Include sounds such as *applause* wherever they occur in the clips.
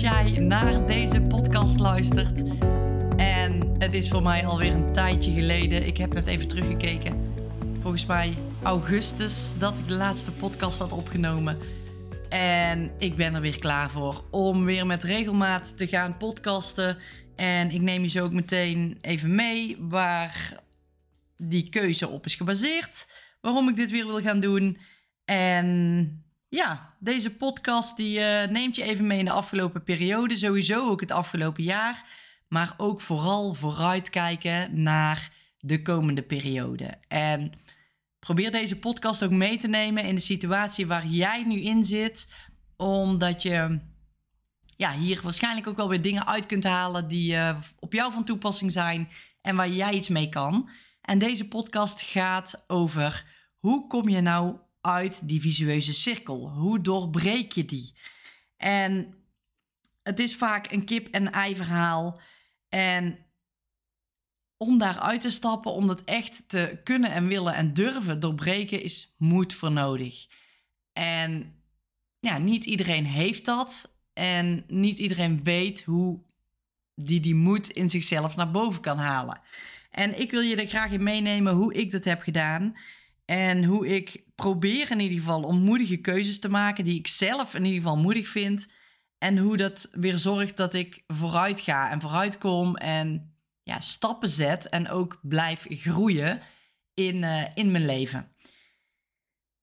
jij naar deze podcast luistert. En het is voor mij alweer een tijdje geleden. Ik heb net even teruggekeken. Volgens mij augustus dat ik de laatste podcast had opgenomen. En ik ben er weer klaar voor om weer met regelmaat te gaan podcasten. En ik neem je zo ook meteen even mee waar die keuze op is gebaseerd. Waarom ik dit weer wil gaan doen. En ja, deze podcast die uh, neemt je even mee in de afgelopen periode. Sowieso ook het afgelopen jaar. Maar ook vooral vooruitkijken naar de komende periode. En probeer deze podcast ook mee te nemen in de situatie waar jij nu in zit. Omdat je ja, hier waarschijnlijk ook wel weer dingen uit kunt halen die uh, op jou van toepassing zijn. En waar jij iets mee kan. En deze podcast gaat over hoe kom je nou uit die visueuze cirkel? Hoe doorbreek je die? En het is vaak een kip-en-ei verhaal. En om daaruit te stappen, om dat echt te kunnen en willen en durven doorbreken, is moed voor nodig. En ja, niet iedereen heeft dat. En niet iedereen weet hoe die die moed in zichzelf naar boven kan halen. En ik wil je er graag in meenemen hoe ik dat heb gedaan. En hoe ik probeer in ieder geval om moedige keuzes te maken die ik zelf in ieder geval moedig vind. En hoe dat weer zorgt dat ik vooruit ga en vooruit kom en ja, stappen zet en ook blijf groeien in, uh, in mijn leven.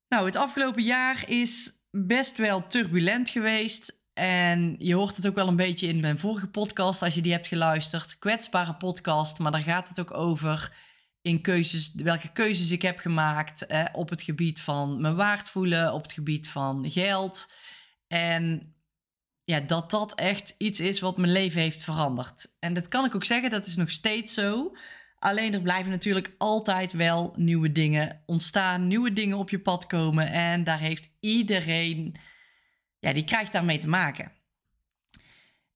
Nou, het afgelopen jaar is best wel turbulent geweest. En je hoort het ook wel een beetje in mijn vorige podcast, als je die hebt geluisterd. Kwetsbare podcast, maar daar gaat het ook over in keuzes, welke keuzes ik heb gemaakt eh, op het gebied van me waard voelen, op het gebied van geld. En ja, dat dat echt iets is wat mijn leven heeft veranderd. En dat kan ik ook zeggen, dat is nog steeds zo. Alleen er blijven natuurlijk altijd wel nieuwe dingen ontstaan, nieuwe dingen op je pad komen. En daar heeft iedereen, ja, die krijgt daarmee te maken.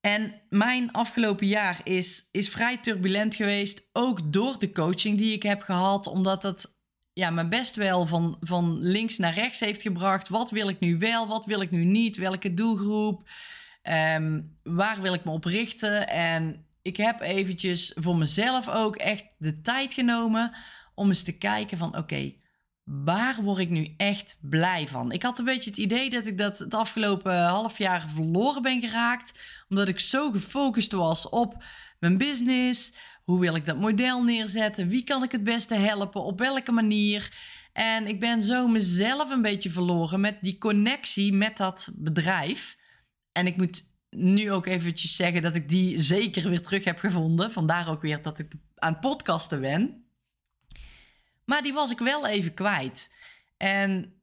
En mijn afgelopen jaar is, is vrij turbulent geweest, ook door de coaching die ik heb gehad, omdat het ja, me best wel van, van links naar rechts heeft gebracht. Wat wil ik nu wel, wat wil ik nu niet, welke doelgroep, um, waar wil ik me op richten? En ik heb eventjes voor mezelf ook echt de tijd genomen om eens te kijken van oké, waar word ik nu echt blij van? Ik had een beetje het idee dat ik dat het afgelopen half jaar verloren ben geraakt, omdat ik zo gefocust was op mijn business. Hoe wil ik dat model neerzetten? Wie kan ik het beste helpen? Op welke manier? En ik ben zo mezelf een beetje verloren met die connectie met dat bedrijf. En ik moet nu ook eventjes zeggen dat ik die zeker weer terug heb gevonden. Vandaar ook weer dat ik aan podcasten ben. Maar die was ik wel even kwijt. En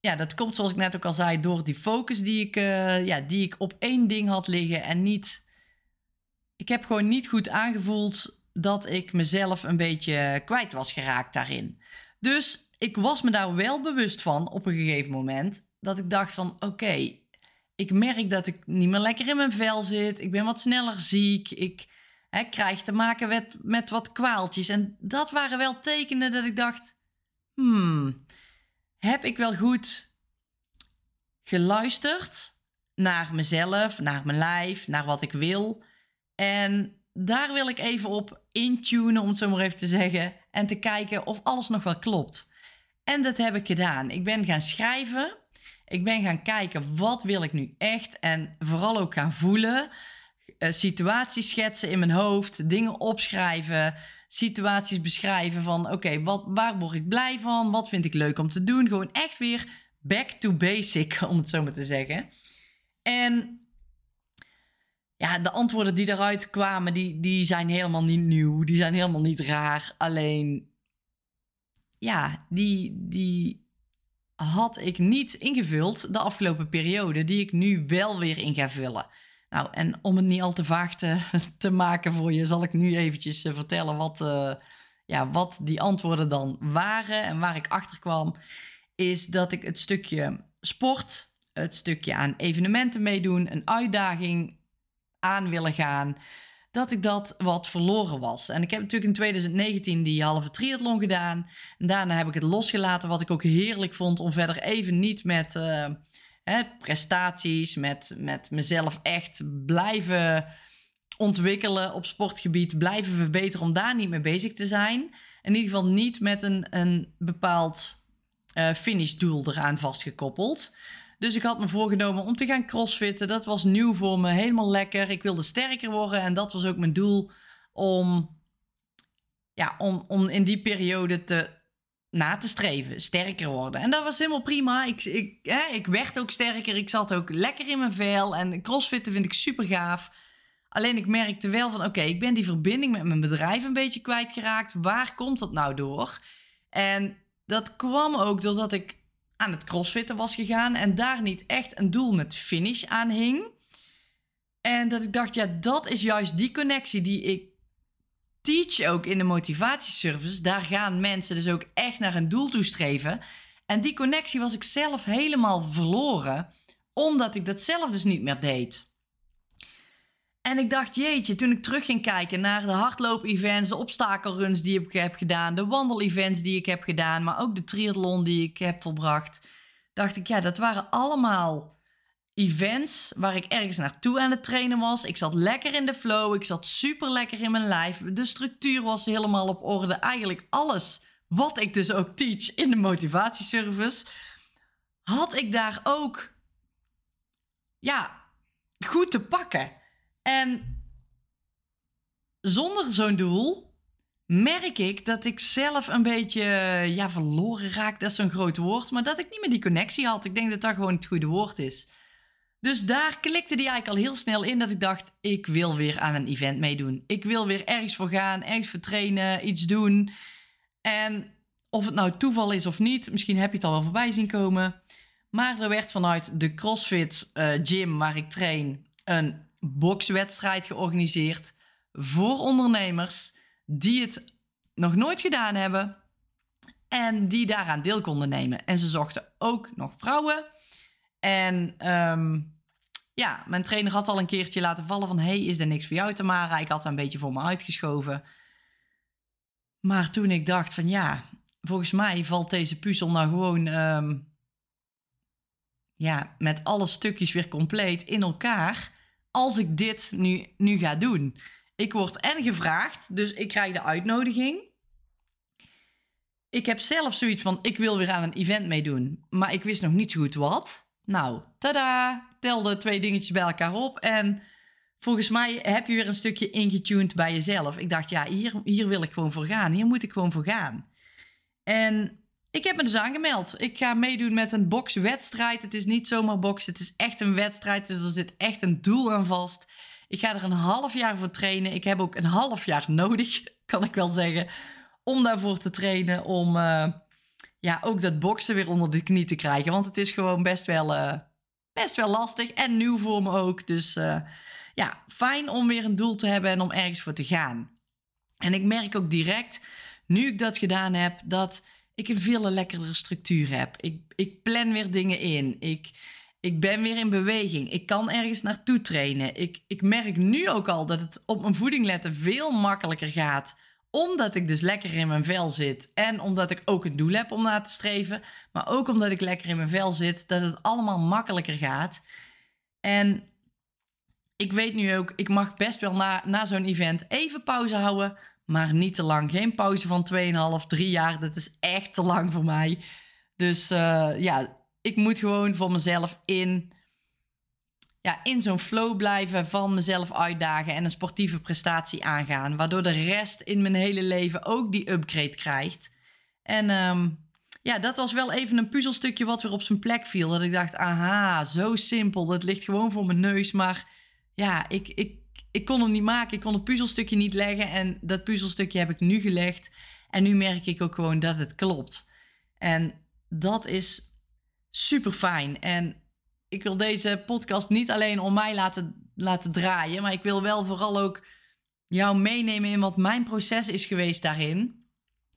ja, dat komt zoals ik net ook al zei, door die focus die ik, uh, ja, die ik op één ding had liggen en niet. Ik heb gewoon niet goed aangevoeld dat ik mezelf een beetje kwijt was geraakt daarin. Dus ik was me daar wel bewust van op een gegeven moment. Dat ik dacht van oké, ik merk dat ik niet meer lekker in mijn vel zit. Ik ben wat sneller ziek. Ik hè, krijg te maken met, met wat kwaaltjes. En dat waren wel tekenen dat ik dacht: hmm, heb ik wel goed geluisterd naar mezelf, naar mijn lijf, naar wat ik wil? En daar wil ik even op intunen, om het zo maar even te zeggen, en te kijken of alles nog wel klopt. En dat heb ik gedaan. Ik ben gaan schrijven. Ik ben gaan kijken wat wil ik nu echt en vooral ook gaan voelen. Uh, situaties schetsen in mijn hoofd, dingen opschrijven, situaties beschrijven van oké, wat waar word ik blij van? Wat vind ik leuk om te doen? Gewoon echt weer back to basic, *laughs* om het zo maar te zeggen. En ja, de antwoorden die eruit kwamen, die, die zijn helemaal niet nieuw. Die zijn helemaal niet raar. Alleen, ja, die, die had ik niet ingevuld de afgelopen periode, die ik nu wel weer in ga vullen. Nou, en om het niet al te vaag te, *laughs* te maken voor je, zal ik nu eventjes uh, vertellen wat, uh, ja, wat die antwoorden dan waren. En waar ik achter kwam, is dat ik het stukje sport, het stukje aan evenementen meedoen, een uitdaging aan willen gaan, dat ik dat wat verloren was. En ik heb natuurlijk in 2019 die halve triathlon gedaan. Daarna heb ik het losgelaten, wat ik ook heerlijk vond om verder even niet met... Uh, prestaties, met, met mezelf echt blijven ontwikkelen op sportgebied, blijven verbeteren om daar niet mee bezig te zijn. In ieder geval niet met een, een bepaald uh, finishdoel eraan vastgekoppeld. Dus ik had me voorgenomen om te gaan crossfitten. Dat was nieuw voor me, helemaal lekker. Ik wilde sterker worden en dat was ook mijn doel om, ja, om, om in die periode te, na te streven, sterker worden. En dat was helemaal prima. Ik, ik, hè, ik werd ook sterker, ik zat ook lekker in mijn vel en crossfitten vind ik super gaaf. Alleen ik merkte wel van oké, ik ben die verbinding met mijn bedrijf een beetje kwijtgeraakt. Waar komt dat nou door? En dat kwam ook doordat ik aan het crossfitten was gegaan en daar niet echt een doel met finish aan hing. En dat ik dacht, ja, dat is juist die connectie die ik teach ook in de motivatieservice. Daar gaan mensen dus ook echt naar een doel toe streven. En die connectie was ik zelf helemaal verloren, omdat ik dat zelf dus niet meer deed. En ik dacht, jeetje, toen ik terug ging kijken naar de hardloop-events, de obstakelruns die ik heb gedaan, de wandel-events die ik heb gedaan, maar ook de triathlon die ik heb volbracht, dacht ik, ja, dat waren allemaal events waar ik ergens naartoe aan het trainen was. Ik zat lekker in de flow, ik zat super lekker in mijn lijf, de structuur was helemaal op orde. Eigenlijk alles wat ik dus ook teach in de motivatieservice, had ik daar ook, ja, goed te pakken. En zonder zo'n doel merk ik dat ik zelf een beetje ja, verloren raak. Dat is zo'n groot woord. Maar dat ik niet meer die connectie had. Ik denk dat dat gewoon het goede woord is. Dus daar klikte die eigenlijk al heel snel in dat ik dacht: ik wil weer aan een event meedoen. Ik wil weer ergens voor gaan, ergens voor trainen, iets doen. En of het nou toeval is of niet, misschien heb je het al wel voorbij zien komen. Maar er werd vanuit de CrossFit uh, gym waar ik train een bokswedstrijd georganiseerd voor ondernemers die het nog nooit gedaan hebben en die daaraan deel konden nemen. En ze zochten ook nog vrouwen. En um, ja, mijn trainer had al een keertje laten vallen van... hey, is er niks voor jou, Tamara? Ik had er een beetje voor me uitgeschoven. Maar toen ik dacht van ja, volgens mij valt deze puzzel nou gewoon... Um, ja, met alle stukjes weer compleet in elkaar als ik dit nu, nu ga doen. Ik word en gevraagd, dus ik krijg de uitnodiging. Ik heb zelf zoiets van, ik wil weer aan een event meedoen, maar ik wist nog niet zo goed wat. Nou, tada, telde twee dingetjes bij elkaar op en volgens mij heb je weer een stukje ingetuned bij jezelf. Ik dacht, ja, hier, hier wil ik gewoon voor gaan, hier moet ik gewoon voor gaan. En ik heb me dus aangemeld. Ik ga meedoen met een bokswedstrijd. Het is niet zomaar boksen, het is echt een wedstrijd. Dus er zit echt een doel aan vast. Ik ga er een half jaar voor trainen. Ik heb ook een half jaar nodig, *laughs* kan ik wel zeggen, om daarvoor te trainen. Om uh, ja, ook dat boksen weer onder de knie te krijgen. Want het is gewoon best wel, uh, best wel lastig en nieuw voor me ook. Dus uh, ja, fijn om weer een doel te hebben en om ergens voor te gaan. En ik merk ook direct, nu ik dat gedaan heb, dat ik een veel lekkerdere structuur heb. Ik, ik plan weer dingen in. Ik, ik ben weer in beweging. Ik kan ergens naartoe trainen. Ik, ik merk nu ook al dat het op mijn voeding letten veel makkelijker gaat. Omdat ik dus lekker in mijn vel zit. En omdat ik ook een doel heb om naar te streven. Maar ook omdat ik lekker in mijn vel zit. Dat het allemaal makkelijker gaat. En ik weet nu ook, ik mag best wel na, na zo'n event even pauze houden maar niet te lang. Geen pauze van 2,5, 3 jaar. Dat is echt te lang voor mij. Dus uh, ja, ik moet gewoon voor mezelf in, ja, in zo'n flow blijven van mezelf uitdagen en een sportieve prestatie aangaan. Waardoor de rest in mijn hele leven ook die upgrade krijgt. En um, ja, dat was wel even een puzzelstukje wat weer op zijn plek viel. Dat ik dacht, aha, zo simpel. Dat ligt gewoon voor mijn neus. Maar ja, ik, ik ik kon hem niet maken. Ik kon het puzzelstukje niet leggen. En dat puzzelstukje heb ik nu gelegd. En nu merk ik ook gewoon dat het klopt. En dat is super fijn. En ik wil deze podcast niet alleen om mij laten, laten draaien. Maar ik wil wel vooral ook jou meenemen in wat mijn proces is geweest daarin.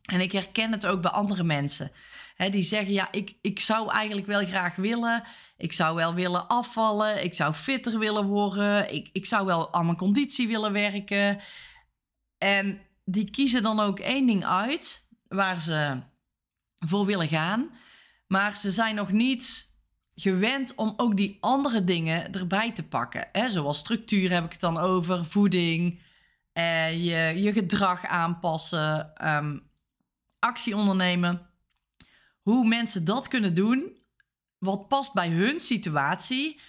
En ik herken het ook bij andere mensen die zeggen, ja, ik, ik zou eigenlijk wel graag willen. Ik zou wel willen afvallen. Ik zou fitter willen worden. Ik, ik zou wel aan mijn conditie willen werken. En die kiezen dan ook één ding uit waar ze voor willen gaan. Maar ze zijn nog niet gewend om ook die andere dingen erbij te pakken. Hè? Zoals structuur heb ik het dan over, voeding, uh, je, je gedrag aanpassen, um, actie ondernemen. Hoe mensen dat kunnen doen, wat past bij hun situatie,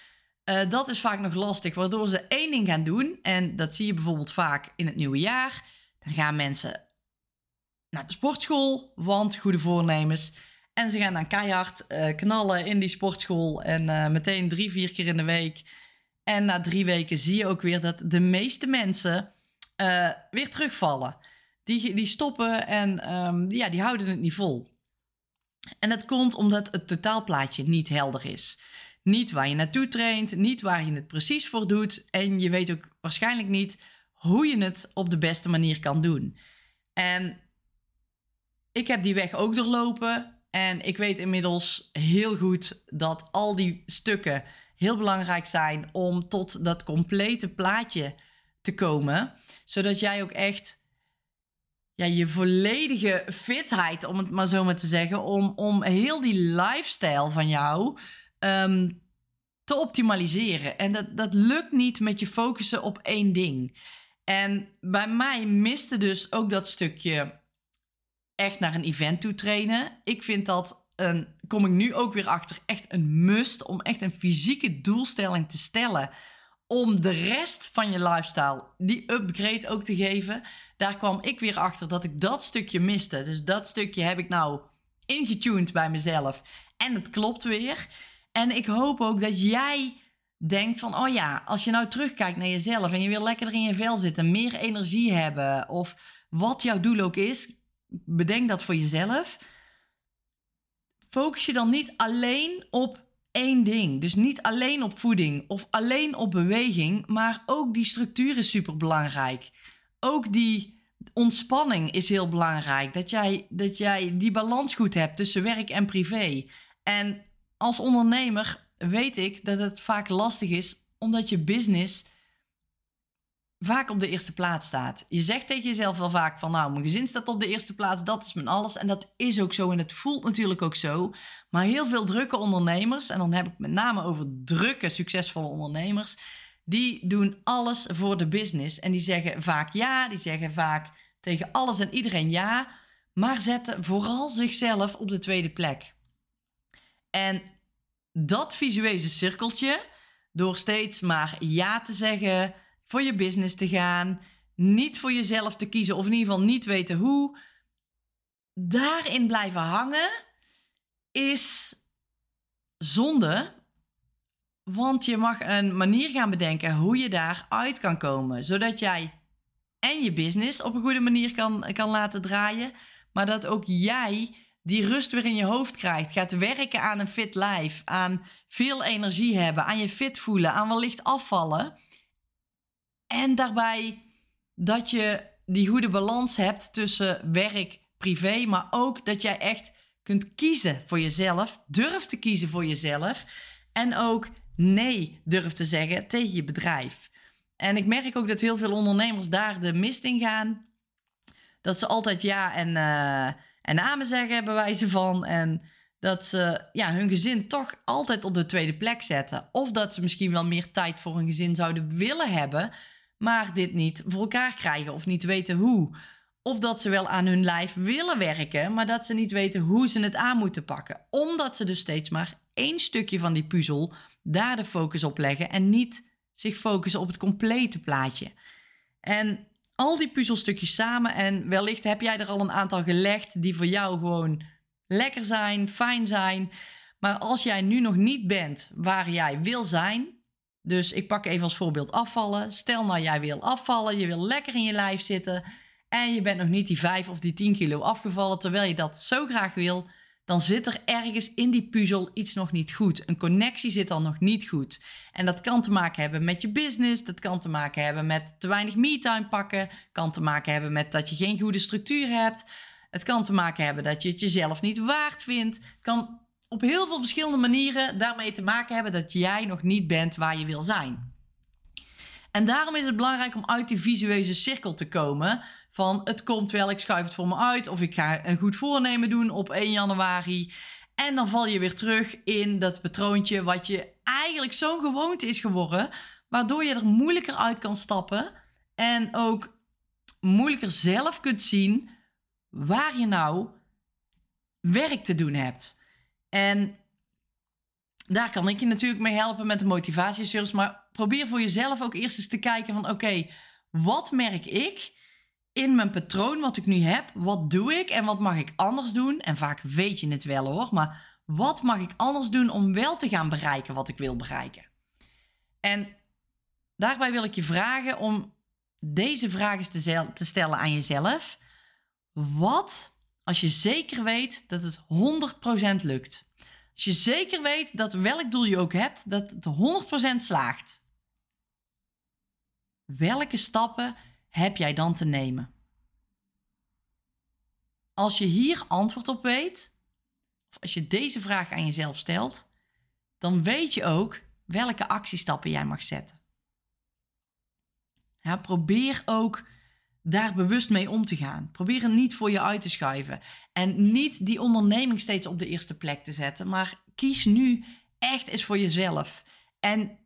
uh, dat is vaak nog lastig. Waardoor ze één ding gaan doen, en dat zie je bijvoorbeeld vaak in het nieuwe jaar. Dan gaan mensen naar de sportschool, want goede voornemens. En ze gaan dan keihard uh, knallen in die sportschool. En uh, meteen drie, vier keer in de week. En na drie weken zie je ook weer dat de meeste mensen uh, weer terugvallen. Die, die stoppen en um, ja, die houden het niet vol. En dat komt omdat het totaalplaatje niet helder is. Niet waar je naartoe traint, niet waar je het precies voor doet. En je weet ook waarschijnlijk niet hoe je het op de beste manier kan doen. En ik heb die weg ook doorlopen. En ik weet inmiddels heel goed dat al die stukken heel belangrijk zijn om tot dat complete plaatje te komen. Zodat jij ook echt ja, je volledige fitheid, om het maar zo maar te zeggen, om, om heel die lifestyle van jou um, te optimaliseren. En dat, dat lukt niet met je focussen op één ding. En bij mij miste dus ook dat stukje echt naar een event toe trainen. Ik vind dat een, kom ik nu ook weer achter, echt een must om echt een fysieke doelstelling te stellen. Om de rest van je lifestyle die upgrade ook te geven. Daar kwam ik weer achter dat ik dat stukje miste. Dus dat stukje heb ik nou ingetuned bij mezelf. En het klopt weer. En ik hoop ook dat jij denkt van, oh ja, als je nou terugkijkt naar jezelf en je wil lekkerder in je vel zitten, meer energie hebben of wat jouw doel ook is, bedenk dat voor jezelf. Focus je dan niet alleen op één ding. Dus niet alleen op voeding of alleen op beweging, maar ook die structuur is super belangrijk. Ook die ontspanning is heel belangrijk. Dat jij, dat jij die balans goed hebt tussen werk en privé. En als ondernemer weet ik dat het vaak lastig is omdat je business vaak op de eerste plaats staat. Je zegt tegen jezelf wel vaak van nou, mijn gezin staat op de eerste plaats, dat is mijn alles. En dat is ook zo en het voelt natuurlijk ook zo. Maar heel veel drukke ondernemers, en dan heb ik met name over drukke, succesvolle ondernemers, die doen alles voor de business. En die zeggen vaak ja, die zeggen vaak tegen alles en iedereen ja, maar zetten vooral zichzelf op de tweede plek. En dat visuele cirkeltje, door steeds maar ja te zeggen, voor je business te gaan, niet voor jezelf te kiezen of in ieder geval niet weten hoe, daarin blijven hangen is zonde. Want je mag een manier gaan bedenken hoe je daaruit kan komen, zodat jij en je business op een goede manier kan, kan laten draaien, maar dat ook jij die rust weer in je hoofd krijgt, gaat werken aan een fit lijf, aan veel energie hebben, aan je fit voelen, aan wellicht afvallen. En daarbij dat je die goede balans hebt tussen werk, privé, maar ook dat jij echt kunt kiezen voor jezelf, durft te kiezen voor jezelf en ook nee durft te zeggen tegen je bedrijf. En ik merk ook dat heel veel ondernemers daar de mist in gaan. Dat ze altijd ja en, uh, en amen zeggen, bij wijze van. En dat ze ja, hun gezin toch altijd op de tweede plek zetten. Of dat ze misschien wel meer tijd voor hun gezin zouden willen hebben maar dit niet voor elkaar krijgen of niet weten hoe. Of dat ze wel aan hun lijf willen werken, maar dat ze niet weten hoe ze het aan moeten pakken. Omdat ze dus steeds maar één stukje van die puzzel daar de focus op leggen en niet zich focussen op het complete plaatje. En al die puzzelstukjes samen, en wellicht heb jij er al een aantal gelegd die voor jou gewoon lekker zijn, fijn zijn. Maar als jij nu nog niet bent waar jij wil zijn, dus ik pak even als voorbeeld afvallen. Stel nou jij wil afvallen, je wil lekker in je lijf zitten en je bent nog niet die 5 of die 10 kilo afgevallen terwijl je dat zo graag wil, dan zit er ergens in die puzzel iets nog niet goed. Een connectie zit dan nog niet goed. En dat kan te maken hebben met je business, dat kan te maken hebben met te weinig me-time pakken, kan te maken hebben met dat je geen goede structuur hebt. Het kan te maken hebben dat je het jezelf niet waard vindt. Het kan op heel veel verschillende manieren daarmee te maken hebben dat jij nog niet bent waar je wil zijn. En daarom is het belangrijk om uit die visuele cirkel te komen. Van het komt wel, ik schuif het voor me uit. Of ik ga een goed voornemen doen op 1 januari. En dan val je weer terug in dat patroontje wat je eigenlijk zo'n gewoonte is geworden, waardoor je er moeilijker uit kan stappen en ook moeilijker zelf kunt zien waar je nou werk te doen hebt. En daar kan ik je natuurlijk mee helpen met de motivatieservice. Maar probeer voor jezelf ook eerst eens te kijken van oké, wat merk ik in mijn patroon wat ik nu heb? Wat doe ik en wat mag ik anders doen? En vaak weet je het wel hoor, maar wat mag ik anders doen om wel te gaan bereiken wat ik wil bereiken? En daarbij wil ik je vragen om deze vragen te, te stellen aan jezelf. Wat als je zeker weet dat het 100% lukt? Als je zeker weet dat welk doel je ook hebt, dat het 100% slaagt. Welke stappen heb jij dan te nemen? Als je hier antwoord op weet, of als je deze vraag aan jezelf stelt, dan weet je ook welke actiestappen jij mag zetten. Ja, probeer ook daar bewust mee om te gaan. Probeer het niet voor je uit te schuiven. En niet die onderneming steeds op de eerste plek te zetten. Maar kies nu echt eens voor jezelf. En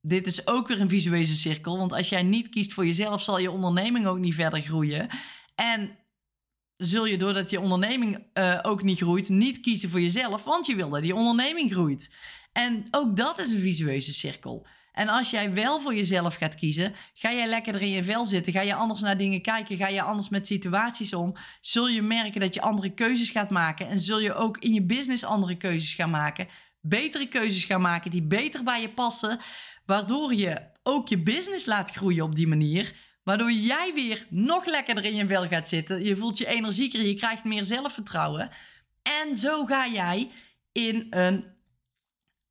dit is ook weer een visuele cirkel. Want als jij niet kiest voor jezelf, zal je onderneming ook niet verder groeien. En zul je doordat je onderneming uh, ook niet groeit, niet kiezen voor jezelf. Want je wil dat die onderneming groeit. En ook dat is een visuele cirkel. En als jij wel voor jezelf gaat kiezen, ga jij lekkerder in je vel zitten. Ga je anders naar dingen kijken. Ga je anders met situaties om. Zul je merken dat je andere keuzes gaat maken. En zul je ook in je business andere keuzes gaan maken. Betere keuzes gaan maken die beter bij je passen. Waardoor je ook je business laat groeien op die manier. Waardoor jij weer nog lekkerder in je vel gaat zitten. Je voelt je energieker, je krijgt meer zelfvertrouwen. En zo ga jij in een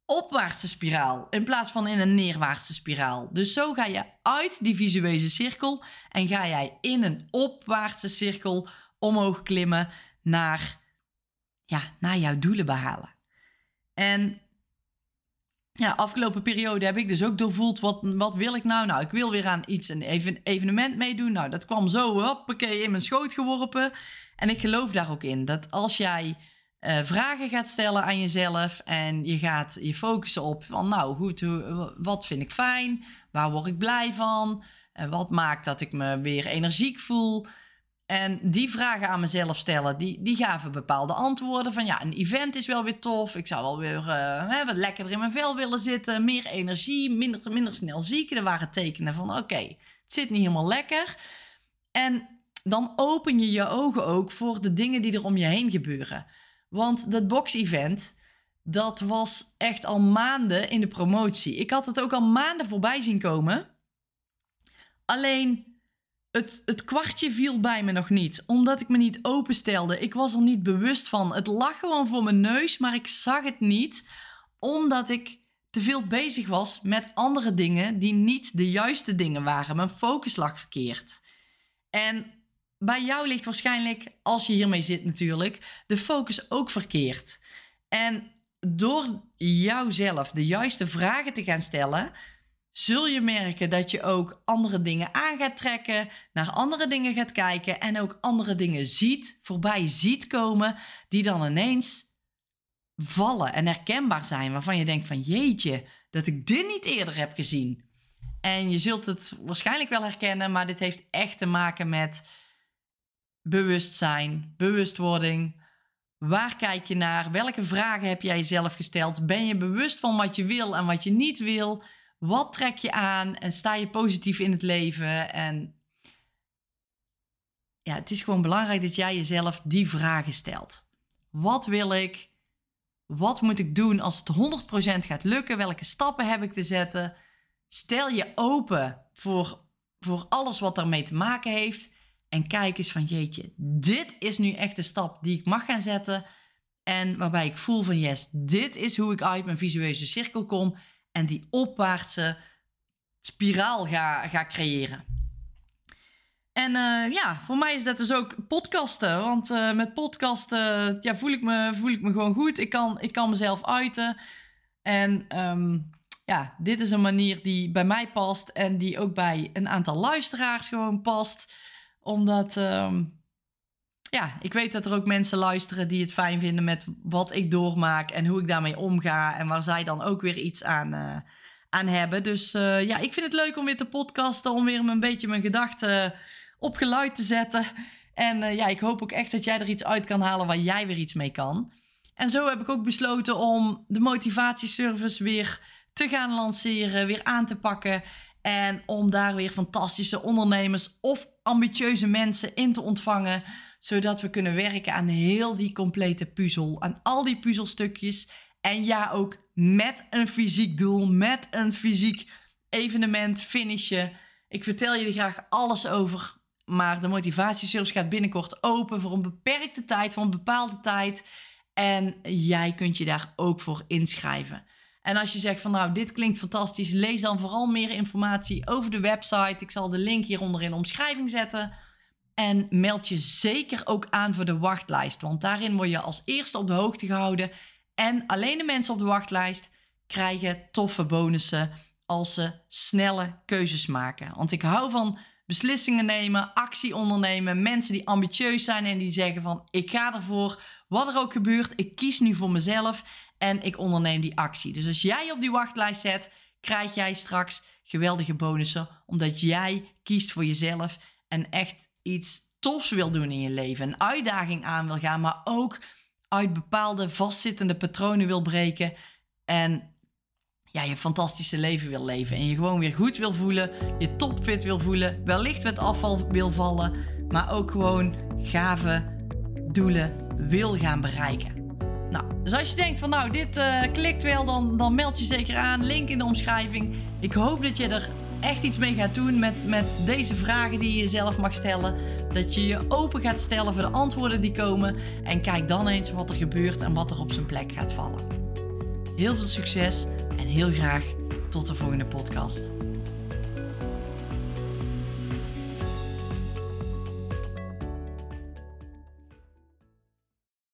opwaartse spiraal in plaats van in een neerwaartse spiraal. Dus zo ga je uit die visuele cirkel en ga jij in een opwaartse cirkel omhoog klimmen naar, ja, naar jouw doelen behalen. En ja, afgelopen periode heb ik dus ook doorvoeld, wat, wat wil ik nou? Nou, ik wil weer aan iets, een even, evenement meedoen. Nou, dat kwam zo, hoppakee, in mijn schoot geworpen. En ik geloof daar ook in, dat als jij uh, vragen gaat stellen aan jezelf en je gaat je focussen op van nou goed, wat vind ik fijn, waar word ik blij van, en wat maakt dat ik me weer energiek voel. En die vragen aan mezelf stellen, die, die gaven bepaalde antwoorden van ja, een event is wel weer tof, ik zou wel weer uh, wat lekkerder in mijn vel willen zitten, meer energie, minder, minder snel ziek. Er waren tekenen van oké, het zit niet helemaal lekker. En dan open je je ogen ook voor de dingen die er om je heen gebeuren. Want dat box-event, dat was echt al maanden in de promotie. Ik had het ook al maanden voorbij zien komen. Alleen het, het kwartje viel bij me nog niet, omdat ik me niet openstelde. Ik was er niet bewust van. Het lag gewoon voor mijn neus, maar ik zag het niet, omdat ik te veel bezig was met andere dingen die niet de juiste dingen waren. Mijn focus lag verkeerd. En bij jou ligt waarschijnlijk, als je hiermee zit natuurlijk, de focus ook verkeerd. En door jouzelf de juiste vragen te gaan stellen, zul je merken dat je ook andere dingen aan gaat trekken, naar andere dingen gaat kijken en ook andere dingen ziet, voorbij ziet komen, die dan ineens vallen en herkenbaar zijn, waarvan je denkt van jeetje, dat ik dit niet eerder heb gezien. En je zult het waarschijnlijk wel herkennen, maar dit heeft echt te maken met bewustzijn, bewustwording. Waar kijk je naar? Welke vragen heb jij jezelf gesteld? Ben je bewust van wat je wil en wat je niet wil? Wat trek je aan en sta je positief in het leven? En ja, het is gewoon belangrijk dat jij jezelf die vragen stelt. Wat wil ik? Wat moet ik doen als het 100% gaat lukken? Welke stappen heb ik te zetten? Stel je open voor, voor alles wat daarmee te maken heeft. En kijk eens van jeetje, dit is nu echt de stap die ik mag gaan zetten. En waarbij ik voel van yes, dit is hoe ik uit mijn visuele cirkel kom. En die opwaartse spiraal ga, ga creëren. En uh, ja, voor mij is dat dus ook podcasten. Want uh, met podcasten ja, voel, ik me, voel ik me gewoon goed. Ik kan, ik kan mezelf uiten. En um, ja, dit is een manier die bij mij past. En die ook bij een aantal luisteraars gewoon past omdat, um, ja, ik weet dat er ook mensen luisteren die het fijn vinden met wat ik doormaak en hoe ik daarmee omga. En waar zij dan ook weer iets aan, uh, aan hebben. Dus uh, ja, ik vind het leuk om weer te podcasten, om weer een beetje mijn gedachten op geluid te zetten. En uh, ja, ik hoop ook echt dat jij er iets uit kan halen waar jij weer iets mee kan. En zo heb ik ook besloten om de motivatieservice weer te gaan lanceren, weer aan te pakken. En om daar weer fantastische ondernemers of ambitieuze mensen in te ontvangen. Zodat we kunnen werken aan heel die complete puzzel. Aan al die puzzelstukjes. En ja, ook met een fysiek doel, met een fysiek evenement, finishen. Ik vertel jullie graag alles over. Maar de motivatieservice gaat binnenkort open voor een beperkte tijd, voor een bepaalde tijd. En jij kunt je daar ook voor inschrijven. En als je zegt van nou, dit klinkt fantastisch, lees dan vooral meer informatie over de website. Ik zal de link hieronder in de omschrijving zetten. En meld je zeker ook aan voor de wachtlijst, want daarin word je als eerste op de hoogte gehouden. En alleen de mensen op de wachtlijst krijgen toffe bonussen als ze snelle keuzes maken. Want ik hou van beslissingen nemen, actie ondernemen, mensen die ambitieus zijn en die zeggen van ik ga ervoor, wat er ook gebeurt, ik kies nu voor mezelf en ik onderneem die actie. Dus als jij op die wachtlijst zet, krijg jij straks geweldige bonussen omdat jij kiest voor jezelf en echt iets tofs wil doen in je leven, een uitdaging aan wil gaan, maar ook uit bepaalde vastzittende patronen wil breken en ja, je fantastische leven wil leven. En je gewoon weer goed wil voelen, je topfit wil voelen, wellicht met afval wil vallen, maar ook gewoon gave doelen wil gaan bereiken. Nou, dus als je denkt van nou, dit uh, klikt wel, dan, dan meld je zeker aan. Link in de omschrijving. Ik hoop dat je er echt iets mee gaat doen met, met deze vragen die je jezelf mag stellen. Dat je je open gaat stellen voor de antwoorden die komen. En kijk dan eens wat er gebeurt en wat er op zijn plek gaat vallen. Heel veel succes en heel graag tot de volgende podcast.